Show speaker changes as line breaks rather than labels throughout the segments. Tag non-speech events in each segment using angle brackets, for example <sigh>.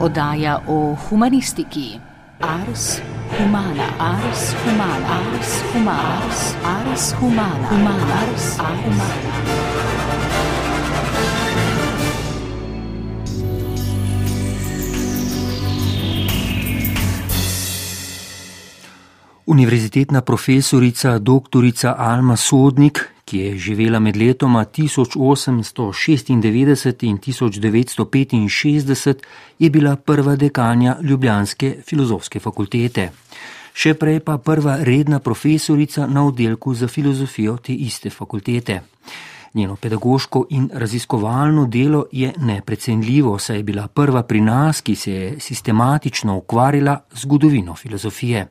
Oddaja o humanistiki. Ars humana, ars humana, ars humana, ars, ars humana, humana, ars, ars humana.
Univerzitetna profesorica dr. Alma Sodnik, ki je živela med letoma 1896 in 1965, je bila prva dekanja Ljubljanske filozofske fakultete. Še prej pa prva redna profesorica na oddelku za filozofijo te iste fakultete. Njeno pedagoško in raziskovalno delo je neprecenljivo, saj je bila prva pri nas, ki se je sistematično ukvarjala z zgodovino filozofije.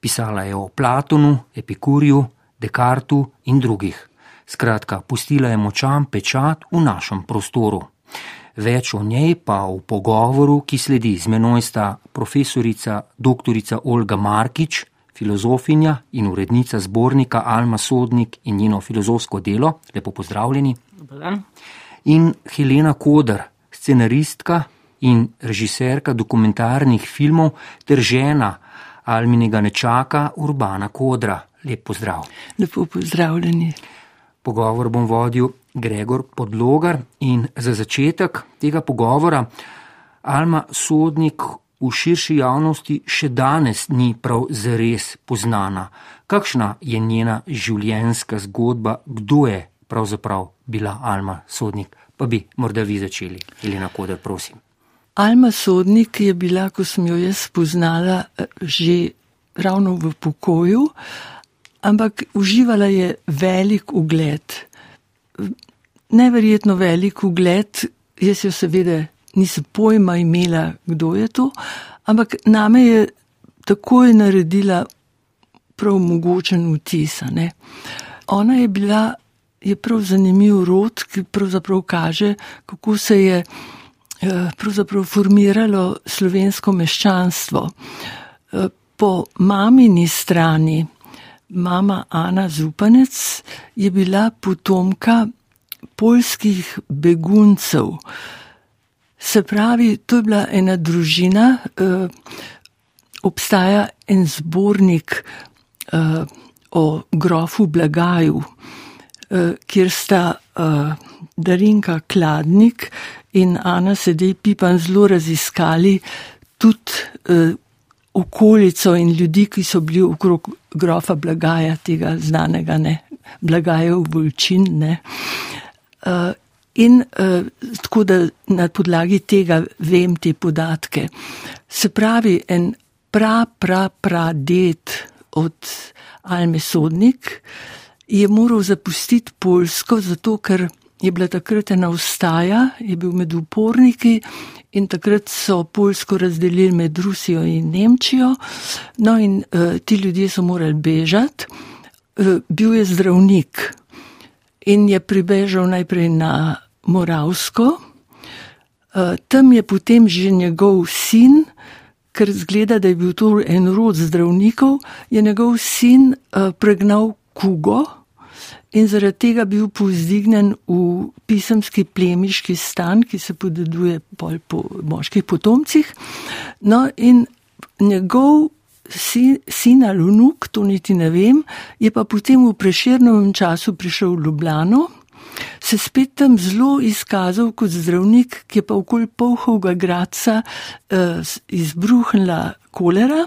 Pisala je o Platonu, Epikurju, Descartu in drugih. Skratka, pustila je močan pečat v našem prostoru. Več o njej pa v pogovoru, ki sledi z menoj sta profesorica dr. Olga Markič, filozofinja in urednica zbornika Alma Sodnik in njeno filozofsko delo, lepo pozdravljeni. In Helena Kodr, scenaristka in režiserka dokumentarnih filmov ter žena Alminega nečaka Urbana Kodra. Lep pozdrav.
Lepo pozdravljeni.
Pogovor bom vodil Gregor Podlogar in za začetek tega pogovora Alma Sodnik v širši javnosti še danes ni prav zares poznana. Kakšna je njena življenjska zgodba, kdo je pravzaprav bila Alma Sodnik? Pa bi morda vi začeli, Elena Kodr, prosim.
Alma Sodnik je bila, ko sem jo jaz spoznala, že ravno v pokoju, ampak uživala je velik ugled. Neverjetno velik ugled, jaz jo seveda nisem pojma imela, kdo je to, ampak name je takoj naredila prav mogočen vtis. Ne? Ona je bila, je prav zanimiv rod, ki pravzaprav kaže, kako se je pravzaprav formiralo slovensko meščanstvo. Po mamini strani, mama Ana Zupanec, je bila potomka polskih beguncev. Se pravi, to je bila ena družina, obstaja en zbornik o grofu Blagaju, kjer sta Darinka Kladnik in Ana Sedej Pipan zelo raziskali tudi okolico in ljudi, ki so bili okrog grofa Blagaja, tega znanega, ne, Blagajev Volčin, ne. In tako da na podlagi tega vem te podatke. Se pravi, en pra, pra, pra ded od Alme Sodnik je moral zapustiti Poljsko, zato ker je bila takrat ena vstaja, je bil med uporniki in takrat so Poljsko razdelili med Rusijo in Nemčijo. No, in uh, ti ljudje so morali bežati. Uh, bil je zdravnik in je pribežal najprej na Moravsko, uh, tam je potem že njegov sin. Ker zgleda, da je bil to en rod zdravnikov, je njegov sin uh, pregnal kugo, in zaradi tega bil povzdignen v pisemski plemiški stan, ki se podeduje po moških potomcih. No, in njegov sin, sin ali vnuk, to niti ne vem, je pa potem v preširnem času prišel v Ljubljano. Se spet tam zelo izkazal kot zdravnik, ki je pa okoli polhovega gradca eh, izbruhnila kolera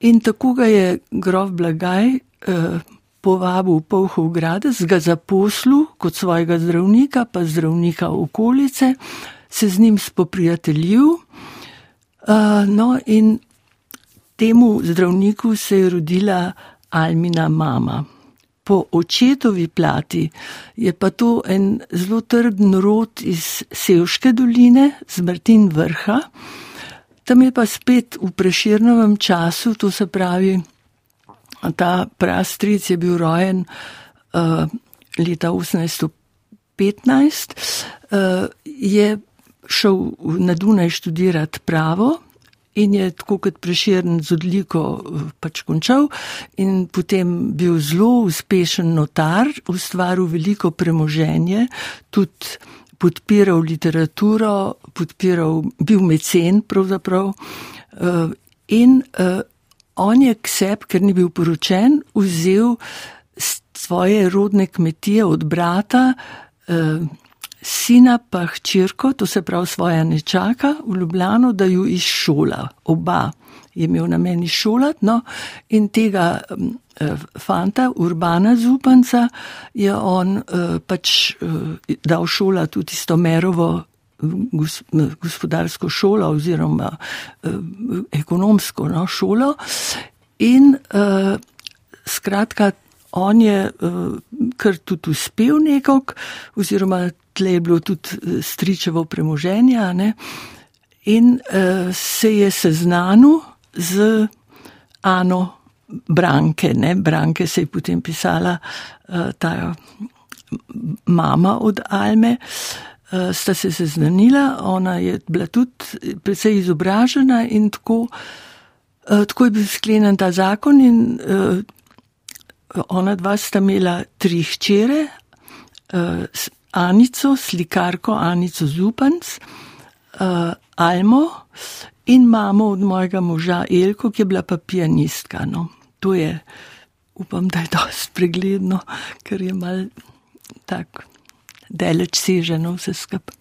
in tako ga je grof Blagaj eh, povabil v Povhov gradec, ga zaposlil kot svojega zdravnika, pa zdravnika okolice, se z njim spoprijateljil. Uh, no, in temu zdravniku se je rodila Almina mama. Po očetovi plati je pa to en zelo trden rod iz Sevške doline, z Martin vrha. Tam je pa spet v preširnovem času, to se pravi ta prastric je bil rojen uh, leta 1815, uh, je šel na Dunaj študirati pravo. In je tako kot preširen z odliko pač končal, in potem bil zelo uspešen notar, ustvaril veliko premoženje, tudi podpiral literaturo, podpiral, bil mecen pravzaprav. In on je k sebi, ker ni bil poročen, vzel svoje rodne kmetije od brata, sina pa hčerko, to se pravi svoja nečaka, v Ljubljano, da ju izšola, oba je imel na meni šolati. No, in tega eh, fanta, urbana zupanca, je on eh, pač eh, dal šola tudi isto merovo. Gospodarsko šolo, oziroma eh, ekonomsko no, šolo, in eh, skratka, on je eh, kar tudi uspel nekako, oziroma tle je bilo tudi stričevo premoženje, ne, in eh, se je seznanil z Ano Branke. Ne? Branke se je potem pisala uh, ta mama od Alme. Uh, sta se seznanila, ona je bila tudi precej izobražena in tako, uh, tako je bil sklenjen ta zakon in ona dva sta imela tri hčere, Anico, slikarko Anico Zupanc, Almo in mamo od mojega moža Elko, ki je bila pa pianistka. No. To je, upam, da je dosti pregledno, ker je mal tako daleč seženo vse skupaj.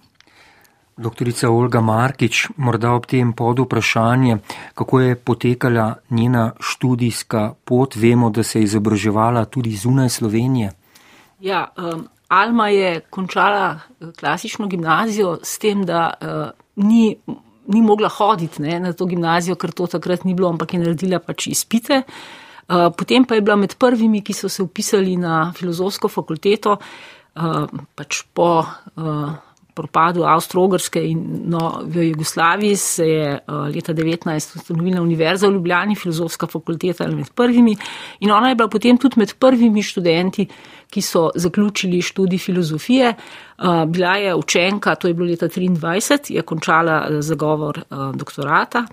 Doktorica Olga Markič, morda ob tem podu vprašanje, kako je potekala njena študijska pot. Vemo, da se je izobraževala tudi zunaj Slovenije.
Ja, um, Alma je končala eh, klasično gimnazijo s tem, da uh, ni ni mogla hoditi ne, na to gimnazijo, ker to takrat ni bilo, ampak je naredila pač izpite. Uh, potem pa je bila med prvimi, ki so se upisali na filozofsko fakulteto, uh, pač po uh, propadu Avstro-Ogrske in no, v Jugoslaviji se je uh, leta 19 ustanovila Univerza v Ljubljani, filozofska fakulteta med prvimi in ona je bila potem tudi med prvimi študenti, ki so zaključili študij filozofije. Uh, bila je učenka, to je bilo leta 23, je končala uh, zagovor uh, doktorata.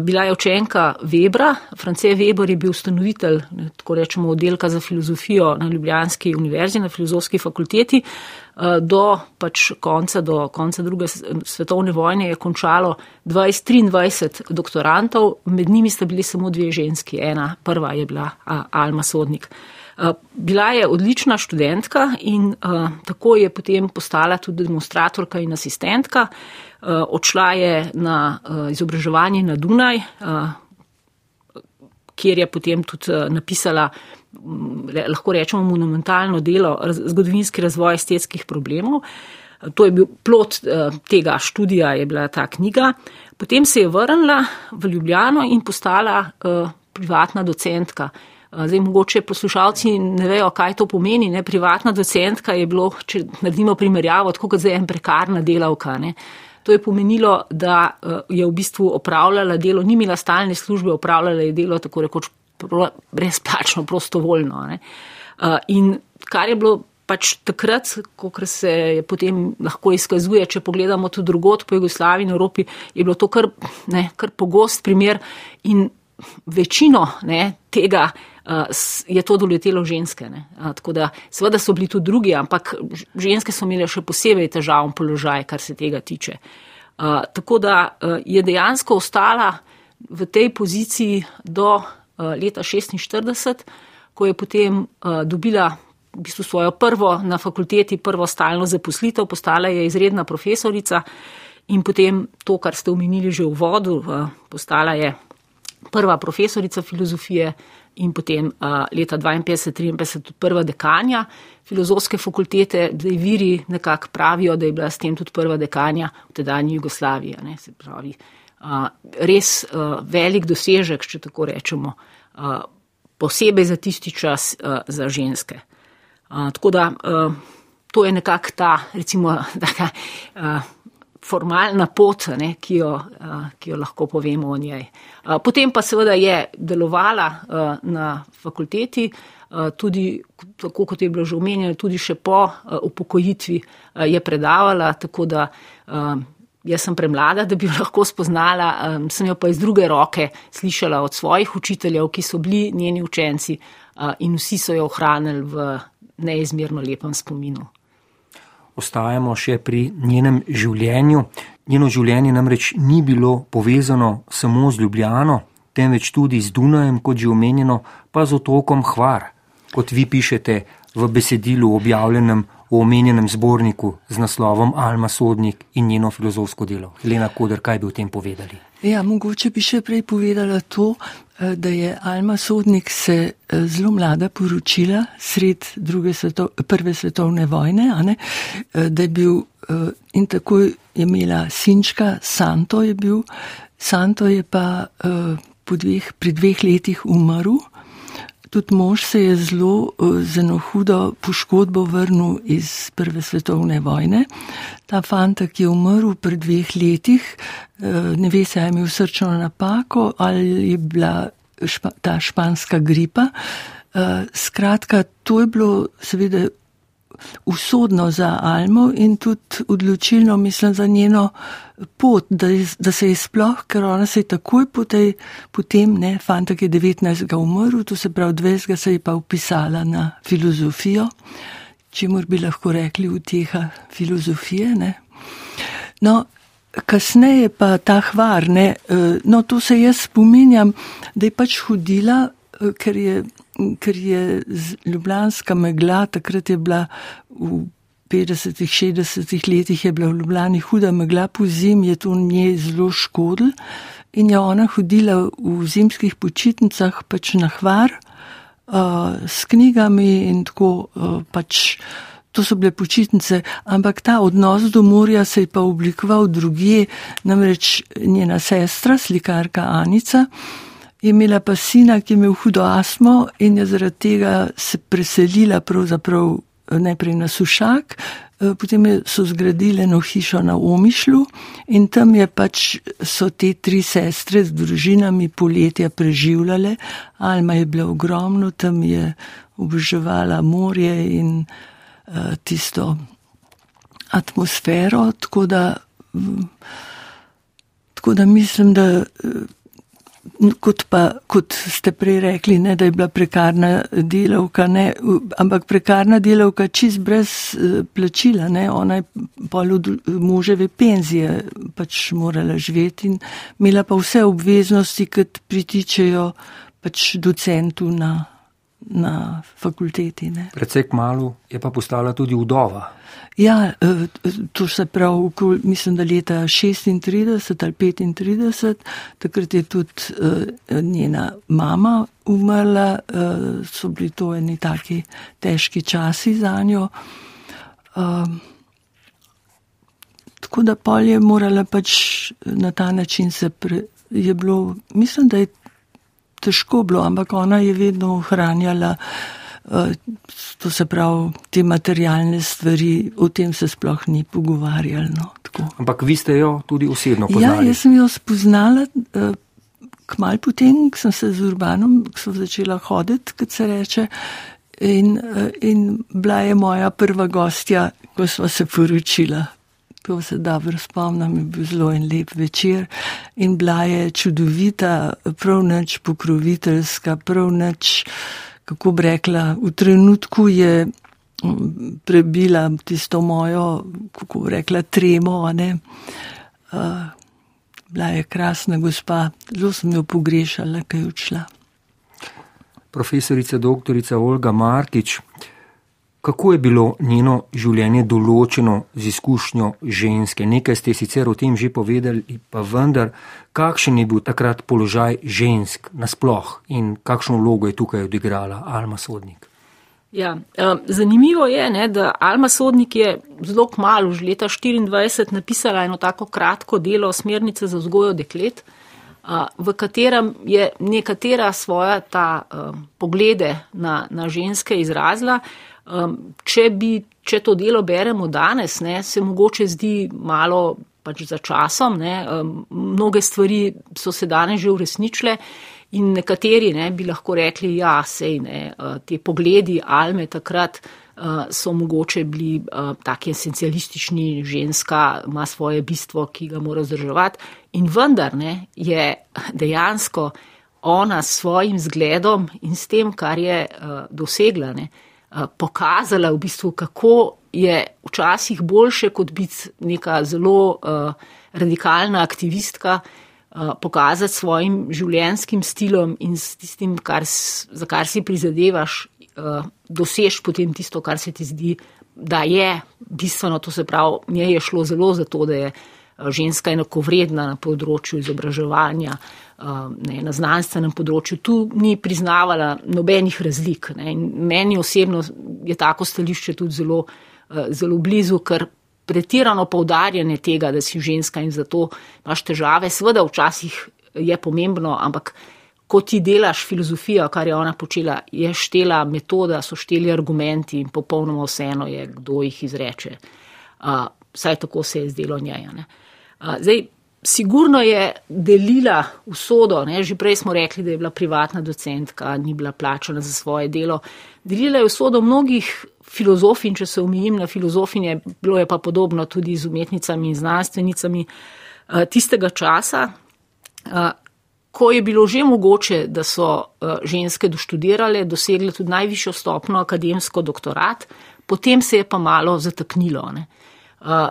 Bila je učenka Webra, France Weber je bil ustanovitelj, tako rečemo, oddelka za filozofijo na Ljubljanski univerzi, na filozofski fakulteti. Do pač konca, do konca druge svetovne vojne je končalo 20-23 doktorantov, med njimi sta bili samo dve ženski, ena prva je bila Alma Sodnik. Eh, bila je odlična študentka in uh, tako je potem postala tudi demonstratorka in asistentka. Uh, odšla je na uh, izobraževanje na Dunaj, uh, kjer je potem tudi uh, napisala, le, lahko rečemo, monumentalno delo raz, Zgodovinski razvoj estetskih problemov. To je bil plot uh, tega študija, je bila ta knjiga. Potem se je vrnila v Ljubljano in postala uh, privatna docentka. Zdaj, mogoče poslušalci ne vejo, kaj to pomeni. Ne? Privatna docentka je bilo, če naredimo primerjavo, tako kot zdaj en prekarna delavka. Ne? To je pomenilo, da je v bistvu opravljala delo, ni imela stalne službe, opravljala je delo tako rekoč brezplačno, prostovoljno. Ne? In kar je bilo pač takrat, ko se je potem lahko izkazuje, če pogledamo tudi drugot po Jugoslaviji in Evropi, je bilo to kar, ne, kar pogost primer in večino ne, tega je to doletelo ženske. Ne. Tako da, seveda so bili tudi drugi, ampak ženske so imele še posebej težavn položaj, kar se tega tiče. Tako da je dejansko ostala v tej poziciji do leta 46, ko je potem dobila v bistvu svojo prvo na fakulteti, prvo stalno zaposlitev, postala je izredna profesorica in potem to, kar ste omenili že v vodu, postala je prva profesorica filozofije in potem uh, leta 52-53 prva dekanja filozofske fakultete, da je viri nekako pravijo, da je bila s tem tudi prva dekanja v tedajni Jugoslaviji. Ne, pravi, uh, res uh, velik dosežek, če tako rečemo, uh, posebej za tisti čas uh, za ženske. Uh, tako da uh, to je nekako ta, recimo, <laughs> taka, uh, formalna pot, ne, ki, jo, ki jo lahko povemo o njej. Potem pa seveda je delovala na fakulteti, tudi, tako kot je bilo že omenjeno, tudi še po upokojitvi je predavala, tako da jaz sem premlada, da bi jo lahko spoznala, sem jo pa iz druge roke slišala od svojih učiteljev, ki so bili njeni učenci in vsi so jo ohranili v neizmerno lepem spominu.
Ostajamo še pri njenem življenju. Njeno življenje namreč ni bilo povezano samo z Ljubljano, temveč tudi z Dunajem, kot že omenjeno, pa z otokom Hvar, kot vi pišete v besedilu objavljenem v omenjenem zborniku z naslovom Alma Sodnik in njeno filozofsko delo. Helena Koder, kaj bi o tem povedali?
Ja, mogoče bi še prej povedala to, eh, da je Alma Sodnik se eh, zelo mlada poročila sred sveto, prve svetovne vojne, eh, da je bil in tako je imela sinčka, Santo je bil, Santo je pa dveh, pri dveh letih umrl. Tudi mož se je zelo z eno hudo poškodbo vrnil iz Prve svetovne vojne. Ta fantak je umrl pred dveh letih, eh, ne ve se, ali je imel srčno napako ali je bila špa, ta španska gripa. Eh, skratka, to je bilo seveda usodno za Almo in tudi odločilno, mislim, za njeno pot, da, da se je sploh, ker ona se je takoj potej, potem, ne, fantak je 19. umrl, to se pravi 20. se je pa upisala na filozofijo, čemu bi lahko rekli uteha filozofije, ne. No, kasneje pa ta hvar, ne, eh, no, to se jaz spominjam, da je pač hodila, eh, ker je ker je ljubljanska megla, takrat je bila v 50-ih, 60-ih letih je bila v Ljubljani huda megla po zim, je to nje zelo škodil in je ona hodila v zimskih počitnicah pač na hvar uh, s knjigami in tako uh, pač. To so bile počitnice, ampak ta odnos do morja se je pa oblikoval drugje, namreč njena sestra, slikarka Anica, je imela pa sina, ki je imel hudo astmo in je zaradi tega se preselila pravzaprav eh, najprej na Sušak, eh, potem so zgradili eno hišo na Omišlu in tam je pač so te tri sestre z družinami poletja preživljale. Alma je bila ogromno, tam je oboževala morje in uh, tisto atmosfero, tako da, um, tako da mislim, da. Kot pa, kot ste prej rekli, ne, da je bila prekarna delavka, ne, ampak prekarna delavka čist brez uh, plačila, ne, ona je pol od moževe penzije pač morala živeti in imela pa vse obveznosti, kot pritičejo pač docentu na, na fakulteti. Ne.
Predvsej kmalo je pa postala tudi vdova.
Ja, eh, to se pravi, mislim, da leta 36 ali 35, takrat je tudi uh, njena mama umrla, uh, so bili to eni taki težki časi za njo. Tako da pol je morala pač na ta način se pre, je bilo, mislim, da je težko bilo, ampak ona je vedno ohranjala. Eh, to se pravi, te materialne stvari, o tem se sploh ni pogovarjalo. No,
Ampak vi ste jo tudi osebno poznali?
Ja, jaz sem jo spoznala, eh, kmalo potem, ko sem se z urbanom začela hoditi, kot se reče, in, eh, in bila je moja prva gostja, ko smo se poročila. To se dobro spomnim, je bil zelo en lep večer in bila je čudovita, prav nič pokroviteljska, prav nič kako bi rekla, v trenutku je mm, prebila tisto mojo, kako bi rekla, tremo. Uh, bila je krasna gospa, zelo sem jo pogrešala, kaj je odšla.
Profesorica dr. Olga Markič, kako je bilo njeno življenje določeno z izkušnjo ženske? Nekaj ste sicer o tem že povedali, pa vendar, kakšen je bil takrat položaj žensk nasploh in kakšno vlogo je tukaj odigrala Alma Sodnik?
Ja, eh, zanimivo je, ne, da Alma Sodnik je zelo kmalo, že leta 24, napisala eno tako kratko delo Smernice za vzgojo deklet, eh, v katerem je nekatera svoja ta eh, poglede na, na ženske izrazila. Če, bi, če to delo beremo danes, ne, se mogoče zdi malo pač za časom. Ne, mnoge stvari so se danes že uresničile in nekateri ne, bi lahko rekli, ja, sej ne, te pogledi Alme takrat so mogoče bili taki esencialistični, ženska ima svoje bistvo, ki ga mora zdrževati in vendar ne, je dejansko ona s svojim zgledom in s tem, kar je dosegla, ne, pokazala, v bistvu, kako je včasih boljše kot biti neka zelo radikalna aktivistka, pokazati svojim življenjskim stilom in s tistim, kar, za kar si prizadevaš, dosež potem tisto, kar se ti zdi, da je bistveno. To se pravi, njej je šlo zelo za to, da je ženska enakovredna na področju izobraževanja, ne, na znanstvenem področju. Tu ni priznavala nobenih razlik. Ne. Meni osebno je tako stališče tudi zelo, zelo blizu, ker pretirano poudarjanje tega, da si ženska in zato imaš težave, seveda včasih je pomembno, ampak ko ti delaš filozofijo, kar je ona počela, je štela metoda, so šteli argumenti in popolnoma vseeno je, kdo jih izreče. Uh, vsaj tako se je zdelo njej. Uh, zdaj, sigurno je delila usodo, ne? že prej smo rekli, da je bila privatna docentka, ni bila plačana za svoje delo. Delila je usodo mnogih filozofin, če se omejim na filozofinje, bilo je pa podobno tudi z umetnicami in znanstvenicami uh, tistega časa. Uh, ko je bilo že mogoče, da so uh, ženske doštudirale, dosegle tudi najvišjo stopno akademsko doktorat, potem se je pa malo zataknilo. Uh,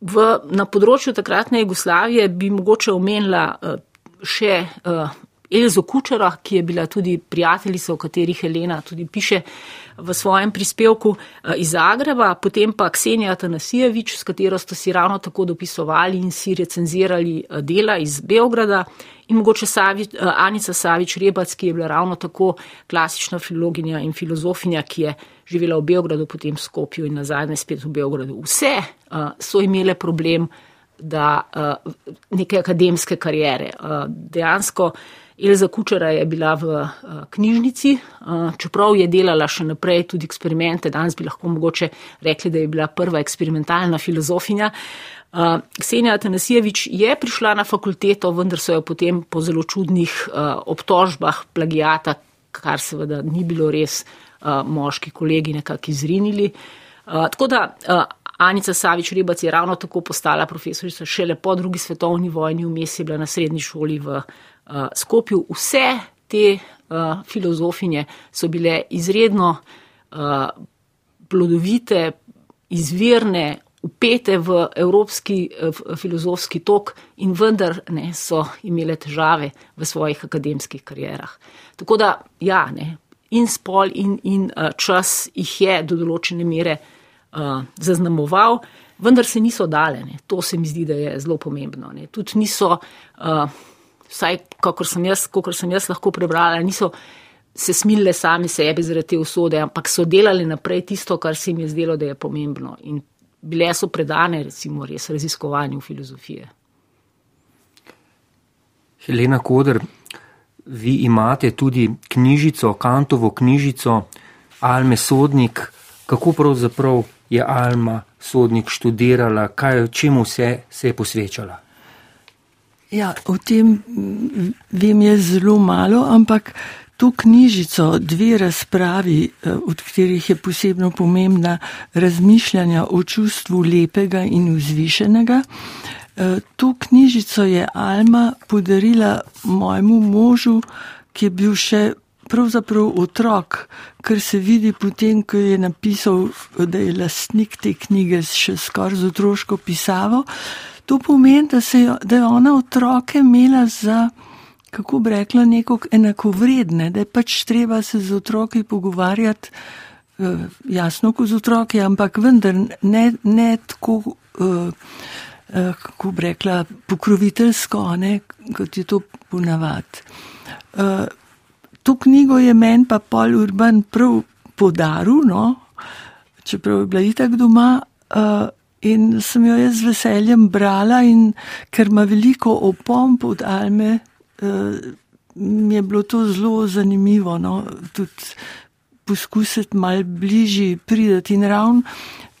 v, na področju takratne Jugoslavije bi mogoče omenila uh, še uh, Elzo Kučera, ki je bila tudi prijateljica, o kateri Helena tudi piše v svojem prispevku iz Zagreba, potem pa Ksenija Tanasijevič, s katero sta si ravno tako dopisovali in si recenzirali dela iz Beograda in mogoče Savič, Anica Savič Rebac, ki je bila ravno tako klasična filologinja in filozofinja, ki je živela v Beogradu, potem v Skopju in nazadnje spet v Beogradu. Vse uh, so imele problem da uh, neke akademske karijere. Uh, dejansko Elza Kučera je bila v uh, knjižnici, uh, čeprav je delala še naprej tudi eksperimente, danes bi lahko mogoče rekli, da je bila prva eksperimentalna filozofinja. Uh, Ksenija Tanasijevič je prišla na fakulteto, vendar so jo potem po zelo čudnih uh, obtožbah plagijata, kar seveda ni bilo res, uh, moški kolegi nekako izrinili. Tako da Anica Savič Rebac je ravno tako postala profesorica šele po drugi svetovni vojni, vmes je bila na srednji šoli v Skopju. Vse te filozofinje so bile izredno plodovite, izvirne, upete v evropski v filozofski tok in vendar ne, so imele težave v svojih akademskih karjerah. Tako da, ja, ne, in spol in, in uh, čas jih je do določene mere uh, zaznamoval, vendar se niso dale. Ne. To se mi zdi, da je zelo pomembno. Ne. Tudi niso, uh, vsaj kakor sem, jaz, kakor sem jaz lahko prebrala, niso se smile sami sebi zaradi te usode, ampak so delali naprej tisto, kar se jim je zdelo, da je pomembno. In bile so predane, recimo, res raziskovanju filozofije.
Helena Koder, vi imate tudi knjižico, Kantovo knjižico Alme Sodnik. Kako pravzaprav je Alma Sodnik študirala, kaj, čemu vse se je posvečala?
Ja, o tem vem je zelo malo, ampak to knjižico, dve razpravi, eh, od katerih je posebno pomembna razmišljanja o čustvu lepega in vzvišenega. Eh, to knjižico je Alma podarila mojemu možu, ki je bil še pravzaprav otrok, ker se vidi potem, ko je napisal, da je lastnik te knjige še skoraj z otroško pisavo. To pomeni, da, je, da je ona otroke imela za kako bi rekla, neko enakovredne, da je pač treba se z otroki pogovarjati, uh, jasno, kot z otroki, ampak vendar ne, ne tako, uh, kako bi rekla, pokroviteljsko, ne, kot je to ponavad. Uh, to knjigo je meni pa Paul Urban prav podaril, no, čeprav je bila itak doma. Uh, In sem jo jaz z veseljem brala, in ker ima veliko opomb od Alme, mi je bilo to zelo zanimivo, no? tudi poskusiti malo bližje prideti in ravno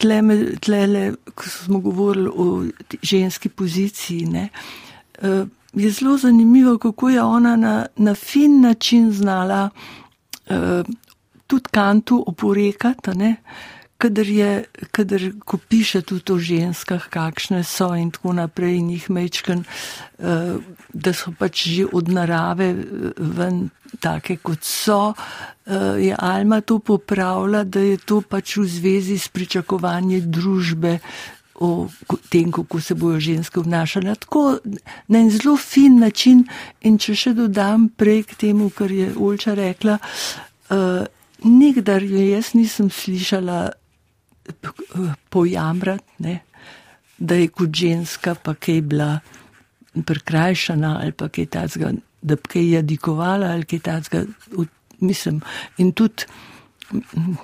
tle, tle, ko smo govorili o ženski poziciji, ne? Eh, je zelo zanimivo, kako je ona na, na fin način znala uh, tudi kantu oporekati, kadar je, kadar ko piše tudi o ženskah, kakšne so in tako naprej, in jih mečken, uh, da so pač že od narave ven take, kot so, uh, je Alma to popravila, da je to pač v zvezi s pričakovanjem družbe, o tem, kako se bojo ženske obnašale. Tako na en zelo fin način. In če še dodam prej k temu, kar je Ulča rekla, uh, nikdar jo jaz nisem slišala pojamrati, da je kot ženska pa kaj bila prekrajšana ali pa kaj tacga, da bi kaj jadikovala ali kaj tacga. Mislim, in tudi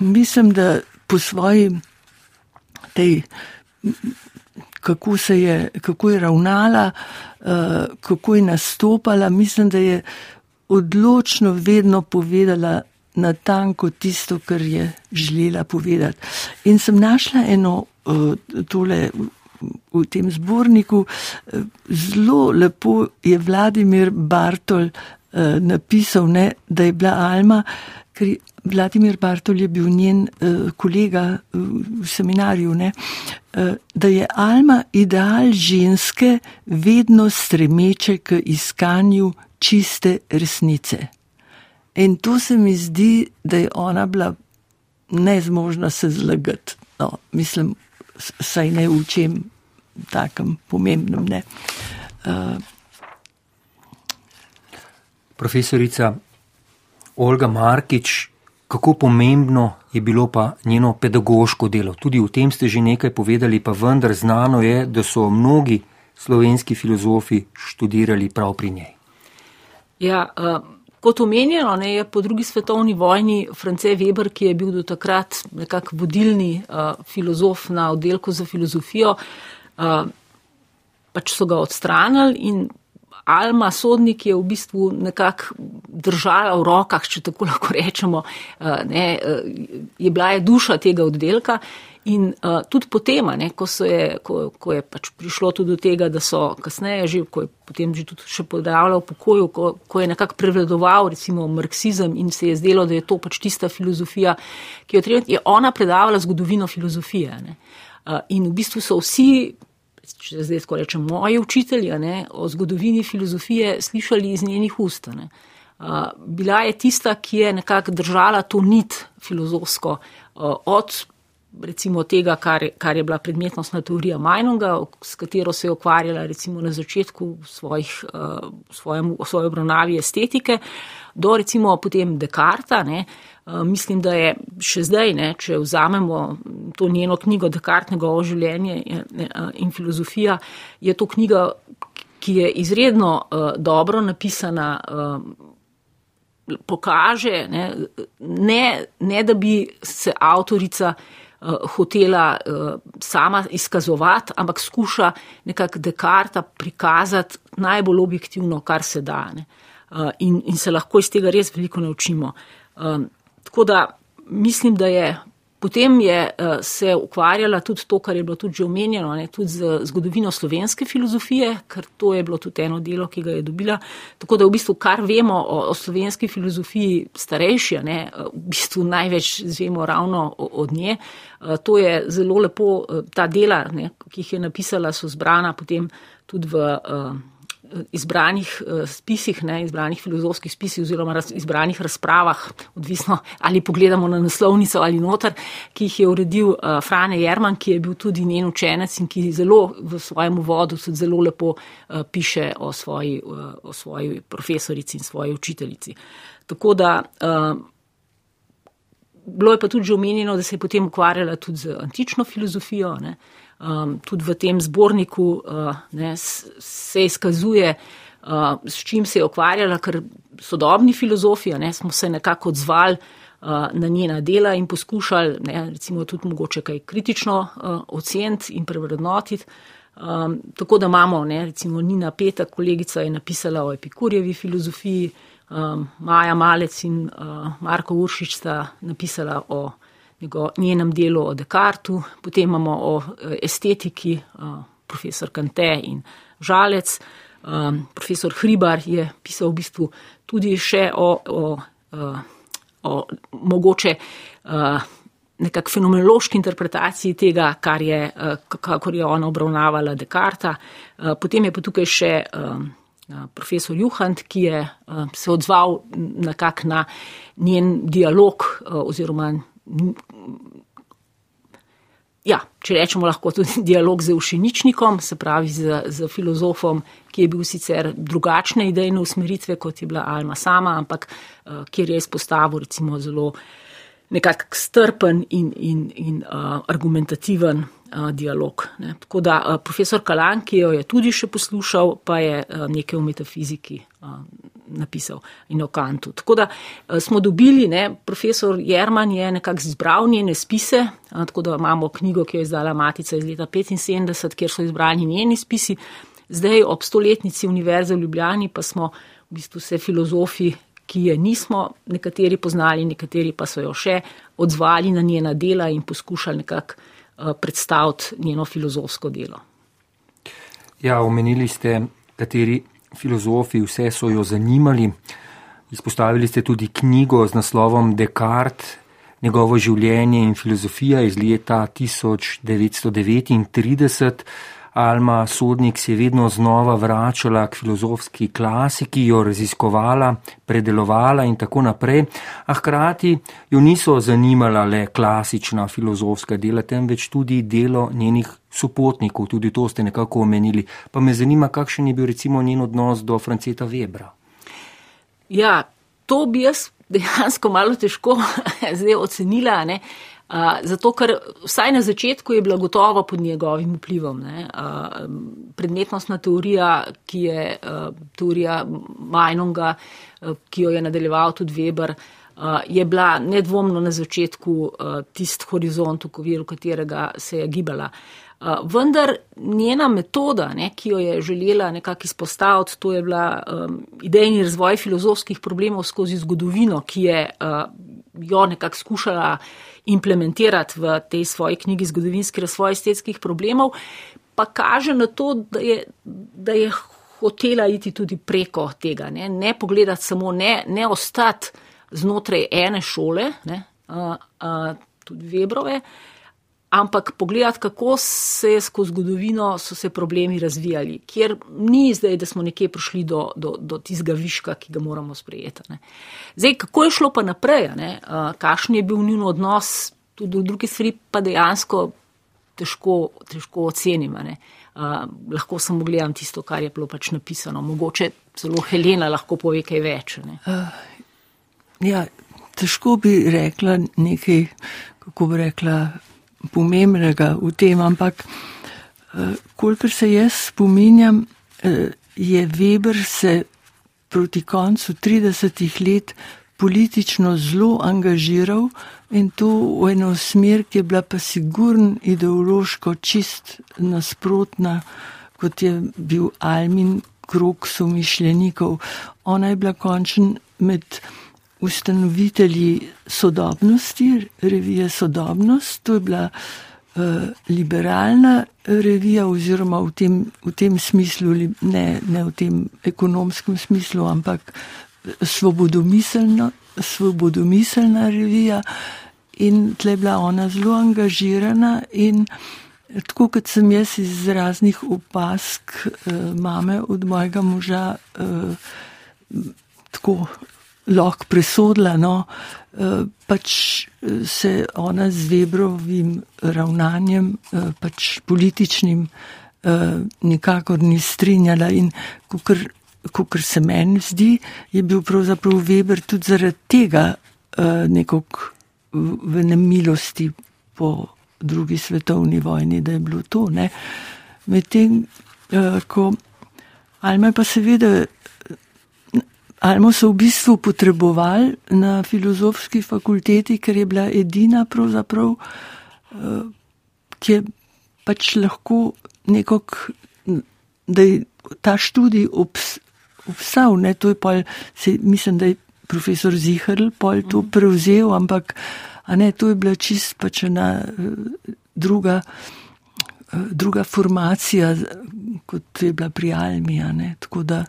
mislim, da po svoji tej kako, je, kako je ravnala, uh, kako je nastopala. Mislim, da je odločno vedno povedala na tanko tisto, kar je želela povedati. In sem našla eno uh, tole. V tem zborniku eh, zelo lepo je Vladimir Bartol eh, napisal, ne, da je bila Alma, ker Vladimir Bartol je bil njen kolega v seminarju, ne, da je Alma ideal ženske vedno stremeče k iskanju čiste resnice. In to se mi zdi, da je ona bila nezmožna se zlagati. No, mislim, saj ne učim takem pomembnem. Ne. Uh,
Profesorica Olga Markič kako pomembno je bilo pa njeno pedagoško delo. Tudi o tem ste že nekaj povedali, pa vendar znano je, da so mnogi slovenski filozofi študirali prav pri njej.
Ja, uh, kot omenjeno, ne, je po drugi svetovni vojni France Weber, ki je bil do takrat nekako vodilni uh, filozof na oddelku za filozofijo, uh, pač so ga odstranili in Alma sodnik je v bistvu nekako držala v rokah, če tako <laughs> lahko rečemo, eh, ne, eh, je bila je duša tega oddelka. In uh, tudi potem, ne, ko, je, ko, ko je pač prišlo tudi do tega, da so kasneje, že, ko je potem že tudi še podajala v pokoju, ko, ko je nekako prevladoval recimo marksizem in se je zdelo, da je to pač tista filozofija, ki jo treba, je ona predavala zgodovino filozofije. Uh, in v bistvu so vsi če zdaj tako rečem, moji učitelji ne, o zgodovini filozofije slišali iz njenih ust. Ne. Bila je tista, ki je nekako držala to nit filozofsko od recimo tega, kar, kar je bila predmetnostna teorija Majnunga, s katero se je ukvarjala recimo na začetku svojih, svojem, svoje obravnavi estetike, do recimo potem Dekarta, ne, mislim, da je še zdaj, ne, če vzamemo to njeno knjigo Dekartnega o življenju eh, in filozofija, je to knjiga, ki je izredno uh, dobro napisana, uh, pokaže, ne, ne, ne da bi se avtorica hotela sama izkazovati, ampak skuša nekako Dekarta prikazati najbolj objektivno, kar se da. In, in se lahko iz tega res veliko naučimo. Tako da mislim, da je potem je uh, se ukvarjala tudi to, kar je bilo tudi že omenjeno, ne, tudi z zgodovino slovenske filozofije, ker to je bilo tudi eno delo, ki ga je dobila. Tako da v bistvu, kar vemo o, o slovenski filozofiji starejši, ne, v bistvu največ zvemo ravno od nje. Uh, to je zelo lepo, uh, ta dela, ne, ki jih je napisala, so zbrana potem tudi v. Izbranih uh, spisih, ne, izbranih filozofskih spisih oziroma raz, izbranih razpravah, odvisno ali pogledamo na naslovnico ali noter, ki jih je uredil uh, Frane Jerman, ki je bil tudi njen učenec in ki zelo v svojem uvodu tudi zelo lepo uh, piše o svoji, uh, o svoji profesorici in svoji učiteljici. Tako da uh, bilo je pa tudi že omenjeno, da se je potem ukvarjala tudi z antično filozofijo. Ne, um, tudi v tem zborniku uh, ne, se izkazuje, uh, s čim se je okvarjala, ker sodobni filozofi ne, smo se nekako odzvali uh, na njena dela in poskušali, ne, recimo, tudi mogoče kaj kritično uh, oceniti in prevrednotiti. Um, tako da imamo, ne, recimo, Nina Petek, kolegica je napisala o epikurjevi filozofiji, um, Maja Malec in uh, Marko Uršič sta napisala o njenem delu o Descartu, potem imamo o eh, estetiki, eh, profesor Kante in Žalec. Eh, profesor Hribar je pisal v bistvu tudi še o, o, o mogoče nekak fenomenološki interpretaciji tega, kar je, kako je ona obravnavala Dekarta. Potem je pa tukaj še profesor Juhant, ki je se odzval nekak na njen dialog oziroma ja, če rečemo, lahko tudi <laughs> dialog z Ušiničnikom, se pravi z, z filozofom, ki je bil sicer drugačne idejne usmeritve, kot je bila Alma sama, ampak uh, kjer je izpostavil recimo zelo nekak strpen in, in, in uh, argumentativen uh, dialog. Ne. Tako da uh, profesor Kalan, ki jo je tudi še poslušal, pa je uh, nekaj v metafiziki. Uh, napisal in o kantu. Tako da eh, smo dobili, ne, profesor Jerman je nekako zbral njene spise, tako da imamo knjigo, ki jo je izdala Matica iz leta 75, kjer so izbrani njeni spisi. Zdaj ob stoletnici Univerze v Ljubljani pa smo v bistvu vse filozofi, ki je nismo nekateri poznali, nekateri pa so jo še odzvali na njena dela in poskušali nekako eh, predstaviti njeno filozofsko delo.
Ja, omenili ste, kateri filozofi, vse so jo zanimali. Izpostavili ste tudi knjigo z naslovom Descartes, njegovo življenje in filozofija iz leta 1939. Alma Sodnik se je vedno znova vračala k filozofski klasiki, jo raziskovala, predelovala in tako naprej, a hkrati jo niso zanimala le klasična filozofska dela, temveč tudi delo njenih sopotnikov, tudi to ste nekako omenili. Pa me zanima, kakšen je bil recimo njen odnos do Franceta Webra.
Ja, to bi jaz dejansko malo težko <laughs> zdaj ocenila. Ne? Zato, ker vsaj na začetku je bila gotovo pod njegovim vplivom. Ne? Uh, predmetnostna teorija, ki je uh, teorija Majnonga, uh, ki jo je nadaljeval tudi Weber, uh, je bila nedvomno na začetku uh, tist horizont, v okviru katerega se je gibala. Uh, vendar njena metoda, ne, ki jo je želela nekako izpostaviti, to je bila um, idejni razvoj filozofskih problemov skozi zgodovino, ki je uh, jo nekako skušala implementirati v tej svoji knjigi Zgodovinski razvoj estetskih problemov, pa kaže na to, da je, da je hotela iti tudi preko tega, ne, ne pogledati samo, ne, ne ostati znotraj ene šole, ne, a, a, tudi Webrove, ampak pogledati, kako se je skozi zgodovino so se problemi razvijali, kjer ni zdaj, da smo nekje prišli do, do, do tistega viška, ki ga moramo sprejeti. Ne. Zdaj, kako je šlo pa naprej, kakšen je bil njun odnos, tudi v drugi stvari pa dejansko težko, težko ocenimo. Uh, lahko samo gledam tisto, kar je bilo pač napisano. Mogoče celo Helena lahko pove kaj več. Uh,
ja, težko bi rekla nekaj, kako bi rekla, pomembnega v tem, ampak eh, kolikor se jaz spominjam, eh, je Weber se proti koncu 30 let politično zelo angažiral in to v eno smer, ki je bila pa sigurn ideološko čist nasprotna, kot je bil Almin krok somišljenikov. Ona je bila končen med ustanovitelji sodobnosti, revije Sodobnost, to je bila uh, liberalna revija oziroma v tem, v tem smislu, ne, ne v tem ekonomskem smislu, ampak svobodomiselna, svobodomiselna revija. In tle je bila ona zelo angažirana in tako kot sem jaz iz raznih opask uh, mame od mojega moža uh, tako lahko presodila, no, eh, pač eh, se ona z Webrovim ravnanjem, eh, pač političnim, nikakor ni strinjala in kukor se meni zdi, je bil pravzaprav Weber tudi zaradi tega nekog v nemilosti po drugi svetovni vojni, da je bilo to, ne. Medtem, ko Alma pa seveda Almo so v bistvu potrebovali na filozofski fakulteti, ker je bila edina, eh, ki je pač lahko nekako, da je ta študij obs, obstal. Ne, to je pa, se, mislim, da je profesor Zihrl pol to mhm. prevzel, ampak ne, to je bila čist pač ena eh, druga, eh, druga formacija, kot je bila pri Almija. Ne, tako da.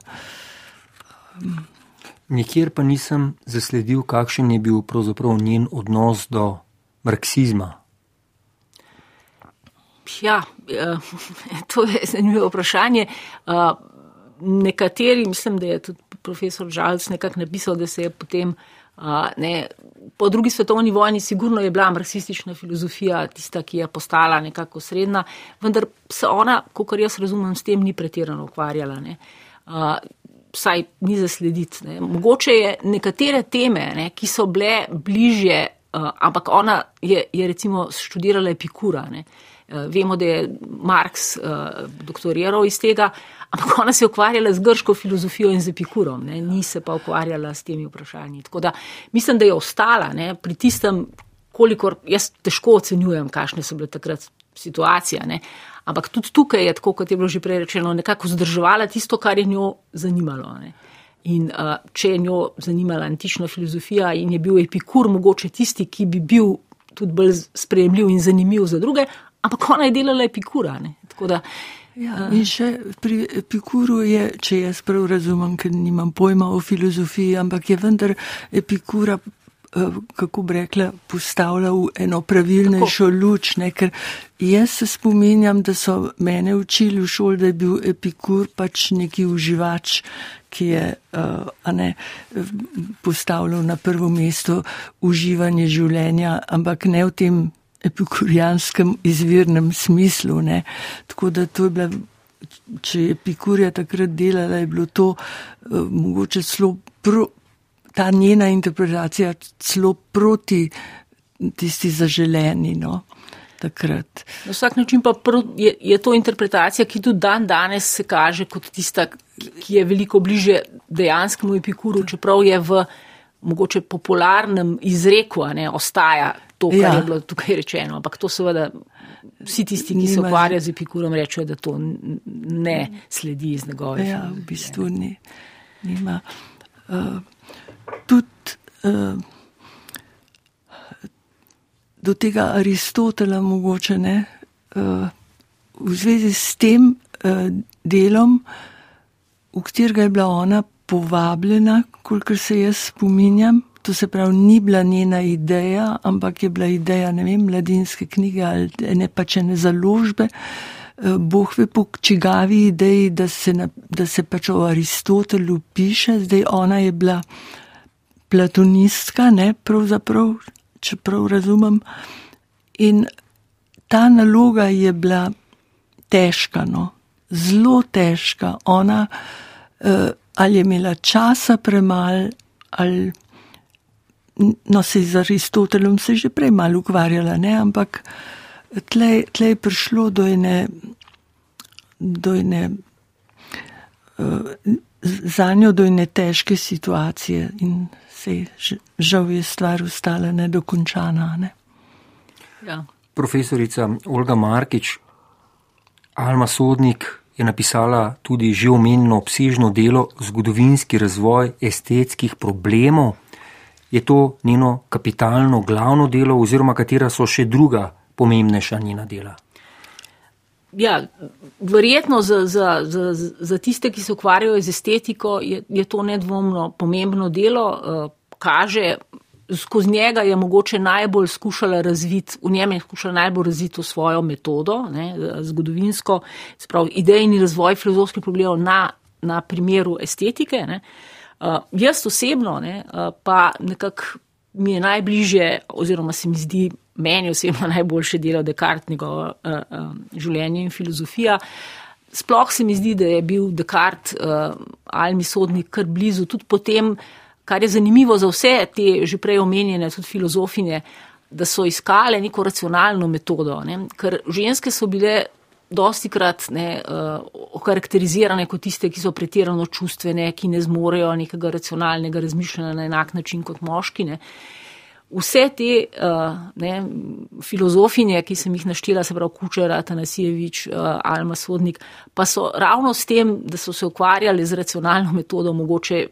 Nikjer pa nisem zasledil, kakšen je bil pravzaprav njen odnos do marksizma?
Ja, <laughs> to je zanimivo vprašanje. Nekateri, mislim, da je tudi profesor Žalc nekako napisal, da se je potem ne, po drugi svetovni vojni sigurno je bila marksistična filozofija tista, ki je postala nekako srednja, vendar se ona, kot jaz razumem, s tem ni pretirano ukvarjala. Ne. Vsaj ni zaslediti. Ne. Mogoče je nekatere teme, ne, ki so bile bližje, ampak ona je, je recimo študirala epikura. Ne. Vemo, da je Marx doktoriral iz tega, Ampak ona se je ukvarjala z grško filozofijo in z epikurom, ne? ni se pa ukvarjala s temi vprašanji. Tako da mislim, da je ostala ne? pri tistem, kolikor jaz težko ocenjujem, kakšne so bile takrat situacije. Ne? Ampak tudi tukaj je, tako kot je bilo že prej rečeno, nekako zdržovala tisto, kar je njo zanimalo. Ne? In uh, če je njo zanimala antična filozofija in je bil epikur mogoče tisti, ki bi bil tudi bolj sprejemljiv in zanimiv za druge, ampak ona je delala epikura. Ne? Tako da
Ja, in še pri Epikuru je, če jaz prav razumem, ker nimam pojma o filozofiji, ampak je vendar Epikura, eh, kako bi rekla, postavlja v eno pravilnejšo luč. Ne? Ker jaz se spominjam, da so mene učili v šoli, da je bil Epikur pač neki uživač, ki je uh, ne, postavljal na prvo mesto uživanje življenja, ampak ne v tem epikurijanskem izvirnem smislu. Ne. Tako da to je bila, če je epikurija takrat delala, je bilo to uh, mogoče celo pro, ta njena interpretacija celo proti tisti zaželeni. No. Takrat.
Na vsak način pa je, je to interpretacija, ki tudi dan danes se kaže kot tista, ki je veliko bliže dejanskemu epikuru, čeprav je v mogoče popularnem izreku, ne, ostaja to, kar ja. je bilo tukaj rečeno. Ampak to seveda vsi tisti, ki Nima se ukvarjajo z epikurom, rečejo, da to ne sledi iz njegove.
Ja, v bistvu ni. Nima. Uh, tudi uh, do tega Aristotela mogoče ne. Uh, v zvezi s tem uh, delom, v katerega je bila ona povabljena, kolikor se jaz spominjam, To se pravi, ni bila njena ideja, ampak je bila ideja, ne vem, mladinske knjige ali ne pa če ne založbe. Bog ve po čigavi ideji, da se, na, da se pač o Aristotelu piše, zdaj ona je bila platonistka, ne pravzaprav, če prav razumem. In ta naloga je bila težka, no, zelo težka. Ona uh, ali je imela časa premalo ali. No, se z Aristotelom se že prej malo ukvarjala, ne? ampak tle, tle je prišlo do ene, do ene uh, za njo do ene težke situacije in se je žal je stvar ostala nedokončana. Ne?
Ja. Profesorica Olga Markič, Alma Sodnik je napisala tudi že omenjeno obsežno delo Zgodovinski razvoj estetskih problemov je to njeno kapitalno glavno delo, oziroma katera so še druga pomembnejša njena dela?
Ja, verjetno za, za, za, za tiste, ki se ukvarjajo z estetiko, je, je to nedvomno pomembno delo. Kaže, skozi njega je mogoče najbolj skušala razviti, v njem je skušala najbolj razviti svojo metodo, ne, zgodovinsko, sprav, idejni razvoj filozofskih problemov na, na primeru estetike. Ne. Uh, Uh, jaz osebno ne, uh, pa nekako mi je najbližje, oziroma se mi zdi meni osebno <laughs> najboljše delo Descartes, njegovo uh, uh, življenje in filozofija. Sploh se mi zdi, da je bil Descartes uh, almi sodnik kar blizu, tudi potem, kar je zanimivo za vse te že prej omenjene, tudi filozofinje, da so iskale neko racionalno metodo, ne, ker ženske so bile dosti krat ne, uh, okarakterizirane kot tiste, ki so pretirano čustvene, ki ne zmorejo nekega racionalnega razmišljanja na enak način kot moški. Ne. Vse te uh, ne, filozofinje, ki sem jih naštela, se pravi Kučera, Tanasijevič, uh, Alma Sodnik, pa so ravno s tem, da so se ukvarjali z racionalno metodo, mogoče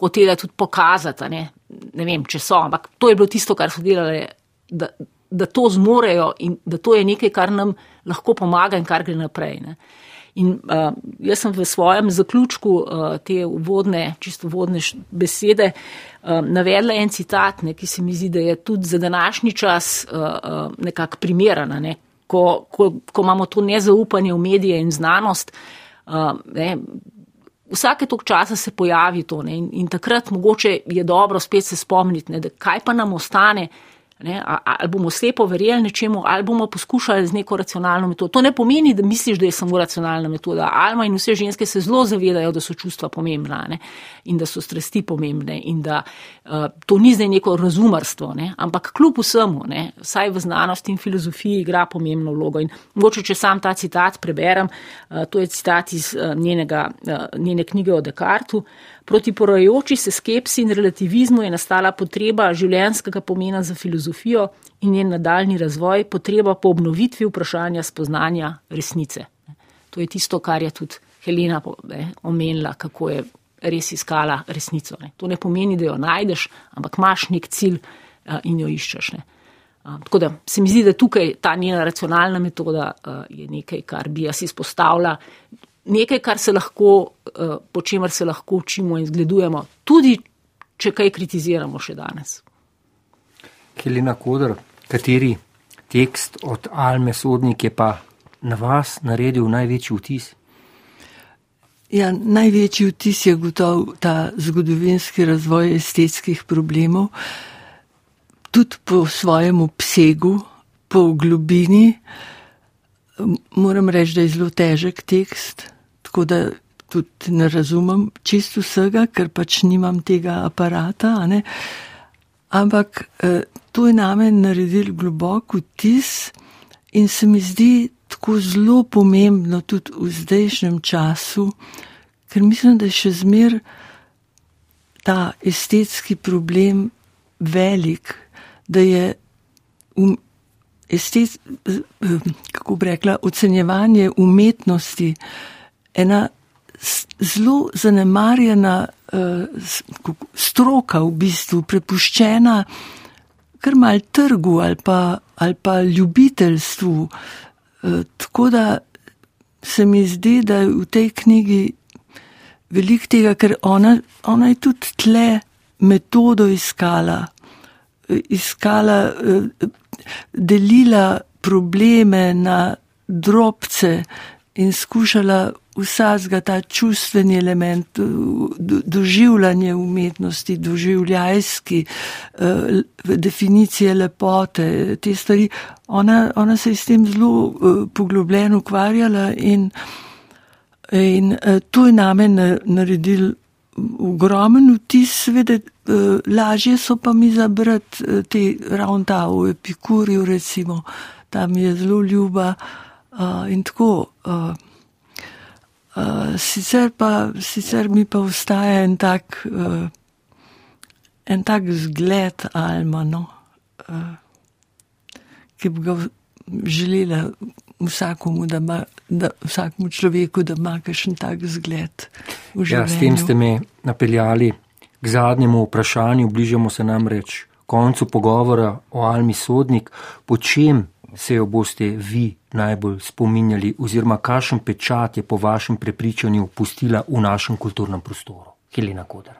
hotela tudi pokazati, ne, ne vem, če so, ampak to je bilo tisto, kar so delali, da, da to zmorejo in da to je nekaj, kar nam lahko pomaga in kar gre naprej. Ne. In uh, jaz sem v svojem zaključku uh, te uvodne, čisto uvodne besede uh, navedla en citat, ne, ki se mi zdi, da je tudi za današnji čas uh, uh, nekako primerana. Ne. Ko, ko, ko imamo to nezaupanje v medije in znanost, uh, ne, vsake tok časa se pojavi to ne, in, in takrat mogoče je dobro spet se spomniti, ne, da kaj pa nam ostane, Ne, ali bomo slepo verjeli nečemu, ali bomo poskušali z neko racionalno metodo. To ne pomeni, da misliš, da je samo racionalna metoda. Alma in vse ženske se zelo zavedajo, da so čustva pomembna ne, in da so strasti pomembne in da uh, to ni zdaj neko razumarstvo, ne, ampak kljub vsemu, ne, vsaj v znanosti in filozofiji igra pomembno vlogo. In mogoče, če sam ta citat preberem, uh, to je citat iz uh, njenega, uh, njene knjige o Descartu. Proti porajoči se skepsi in relativizmu je nastala potreba življenskega pomena za filozofijo in njen nadaljni razvoj, potreba po obnovitvi vprašanja spoznanja resnice. To je tisto, kar je tudi Helena ne, omenila, kako je res iskala resnico. Ne. To ne pomeni, da jo najdeš, ampak imaš nek cilj a, in jo iščeš. Ne. A, tako da se mi zdi, da tukaj ta njena racionalna metoda a, je nekaj, kar bi jaz izpostavila nekaj, kar se lahko, eh, po čemer se lahko učimo in zgledujemo, tudi če kaj kritiziramo še danes.
Helena Kodr, kateri tekst od Alme Sodnik je pa na vas naredil največji vtis?
Ja, največji vtis je gotovo ta zgodovinski razvoj estetskih problemov, tudi po svojem obsegu, po globini. Moram reči, da je zelo težek tekst, tako da tudi ne razumem čisto vsega, ker pač nimam tega aparata. Ampak eh, to je name naredil globok vtis in se mi zdi tako zelo pomembno tudi v zdajšnjem času, ker mislim, da je še zmer ta estetski problem velik, da je um, estet, eh, kako bi rekla, ocenjevanje umetnosti ena zelo zanemarjena uh, stroka, v bistvu prepuščena kar mal trgu ali pa, ali pa ljubiteljstvu. Uh, tako da se mi zdi, da je v tej knjigi veliko tega, ker ona, ona je tudi tle metodo iskala, iskala, uh, delila probleme na drobce in skušala vsakega ta čustveni element, doživljanje umetnosti, doživljajski, eh, definicije lepote, te stvari. Ona, ona se je s tem zelo eh, poglobljeno ukvarjala in, in eh, to je name naredil ogromen vtis, seveda lažje so pa mi zabrati te ravno ta v Epikurju, recimo, tam je zelo ljuba in tako. Uh, sicer, pa, sicer mi pa ostaja en tak, uh, en tak zgled Alma, no, uh, ki bi ga želela vsakomu, da ima, da, vsakmu človeku, da ima kakšen tak zgled.
Ja, s tem ste me napeljali k zadnjemu vprašanju, bližamo se namreč koncu pogovora o Almi Sodnik, po čem se jo boste vi najbolj spominjali, oziroma kakšen pečat je po vašem prepričanju pustila v našem kulturnem prostoru? Helena Kodar.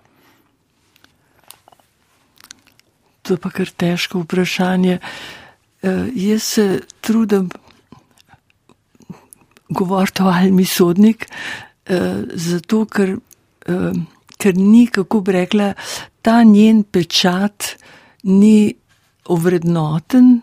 To je pa kar težko vprašanje. Uh, jaz se trudim govoriti o Almi sodnik, uh, zato ker, uh, ker ni, kako bi rekla, ta njen pečat ni ovrednoten,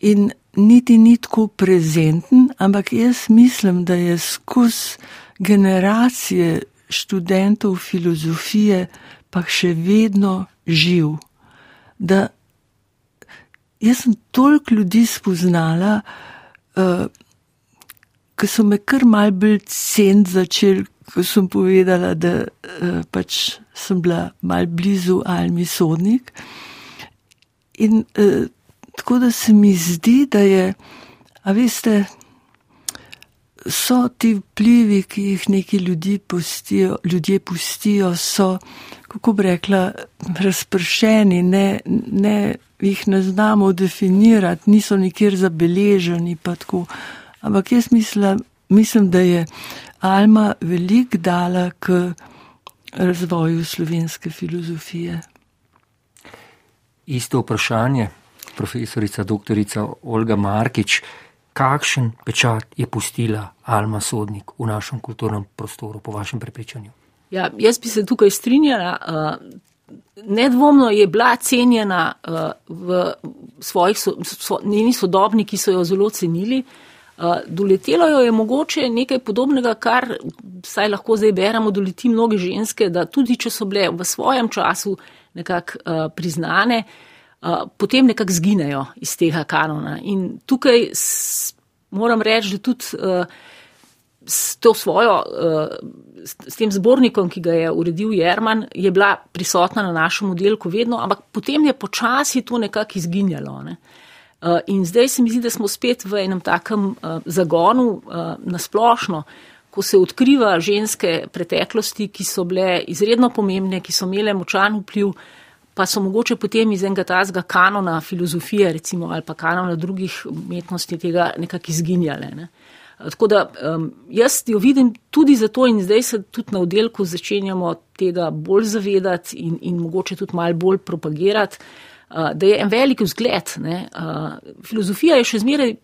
in niti ni tako prezenten, ampak jaz mislim, da je skozi generacije študentov filozofije pa še vedno živ. Da jaz sem toliko ljudi spoznala, uh, ki so me kar mal bolj cen začeli, ko sem povedala, da uh, pač sem bila mal blizu Almi Sodnik. In uh, Tako da se mi zdi, da je, a veste, so ti vplivi, ki jih neki ljudi pustijo, ljudje pustijo, so, kako bi rekla, razpršeni, ne, ne, jih ne znamo definirati, niso nikjer zabeleženi. Ampak jaz mislim, mislim, da je Alma veliko dala k razvoju slovenske filozofije.
Isto vprašanje, profesorica doktorica Olga Markič, kakšen pečat je pustila Alma Sodnik v našem kulturnem prostoru, po vašem prepričanju?
Ja, jaz bi se tukaj strinjala. Nedvomno je bila cenjena v svojih njeni sodobni, ki so jo zelo cenili. Doletelo jo je mogoče nekaj podobnega, kar saj lahko zdaj beremo, doleti mnoge ženske, da tudi če so bile v svojem času nekako priznane, potem nekako zginejo iz tega kanona. In tukaj moram reči, da tudi s svojo, s tem zbornikom, ki ga je uredil Jerman, je bila prisotna na našem oddelku vedno, ampak potem je počasi to nekako izginjalo. Ne. In zdaj se mi zdi, da smo spet v enem takem zagonu eh, nasplošno, ko se odkriva ženske preteklosti, ki so bile izredno pomembne, ki so imele močan vpliv, pa so mogoče potem iz enega tazga kanona filozofije recimo, ali pa kanona drugih umetnosti tega nekako izginjale. Ne. Tako da um, jaz jo vidim tudi zato in zdaj se tudi na oddelku začenjamo tega bolj zavedati in, in mogoče tudi mal bolj propagirati. Eh, da je en velik vzgled. Ne. Eh, filozofija je še zmeraj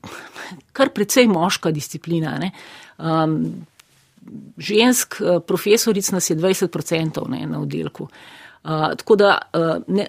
kar precej moška disciplina. Ne. Žensk eh, profesoric nas je 20% ne, na oddelku. Tako da ne,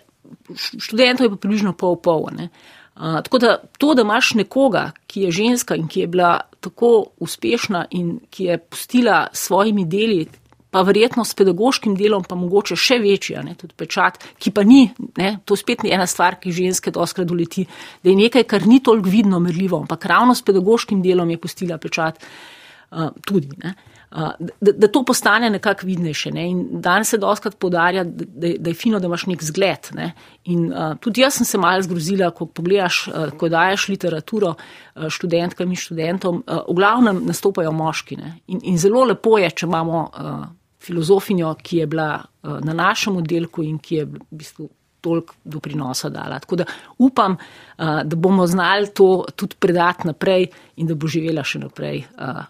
študentov je pa približno pol pol. Ne. Tako da to, da imaš nekoga, ki je ženska in ki je bila tako uspešna in ki je pustila svojimi deli pa verjetno s pedagoškim delom, pa mogoče še večja, ne, tudi pečat, ki pa ni, ne, to spet ni ena stvar, ki ženske doskrat doleti, da je nekaj, kar ni toliko vidno merljivo, ampak ravno s pedagoškim delom je pustila pečat uh, tudi. Ne. Da, da to postane nekako vidnejše. Ne? In danes se doskrat podarja, da, da je fino, da imaš nek zgled. Ne? In uh, tudi jaz sem se malo zgrozila, ko pogledaš, uh, ko daješ literaturo uh, študentkam in študentom, uh, v glavnem nastopajo moški. In, in zelo lepo je, če imamo uh, filozofinjo, ki je bila uh, na našem oddelku in ki je v bistvu toliko doprinosa dala. Tako da upam, uh, da bomo znali to tudi predati naprej in da bo živela še naprej. Uh,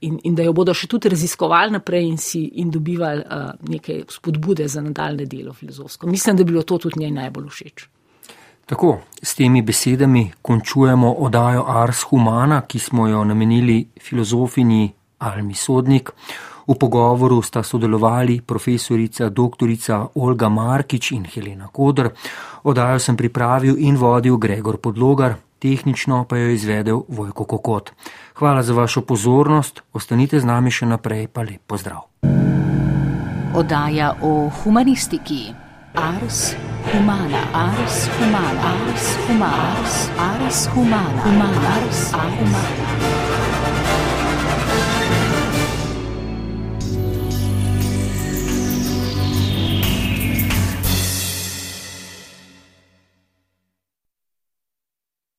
In, in da jo bodo še tudi raziskovali naprej in, si, in dobivali uh, neke spodbude za nadaljne delo filozofsko. Mislim, da bi bilo to tudi njej najbolj všeč.
Tako, s temi besedami končujemo odajo Ars Humana, ki smo jo namenili filozofinji Almi Sodnik. V pogovoru sta sodelovali profesorica dr. Olga Markič in Helena Kodr. Odajo sem pripravil in vodil Gregor Podlogar, tehnično pa jo izvedel Vojko Kokot. Hvala za vašo pozornost, ostanite z nami še naprej, pa lep pozdrav.
Odaja o humanistiki. Ars humana, ars humana, ars humana, ars humana, humana, ars humana.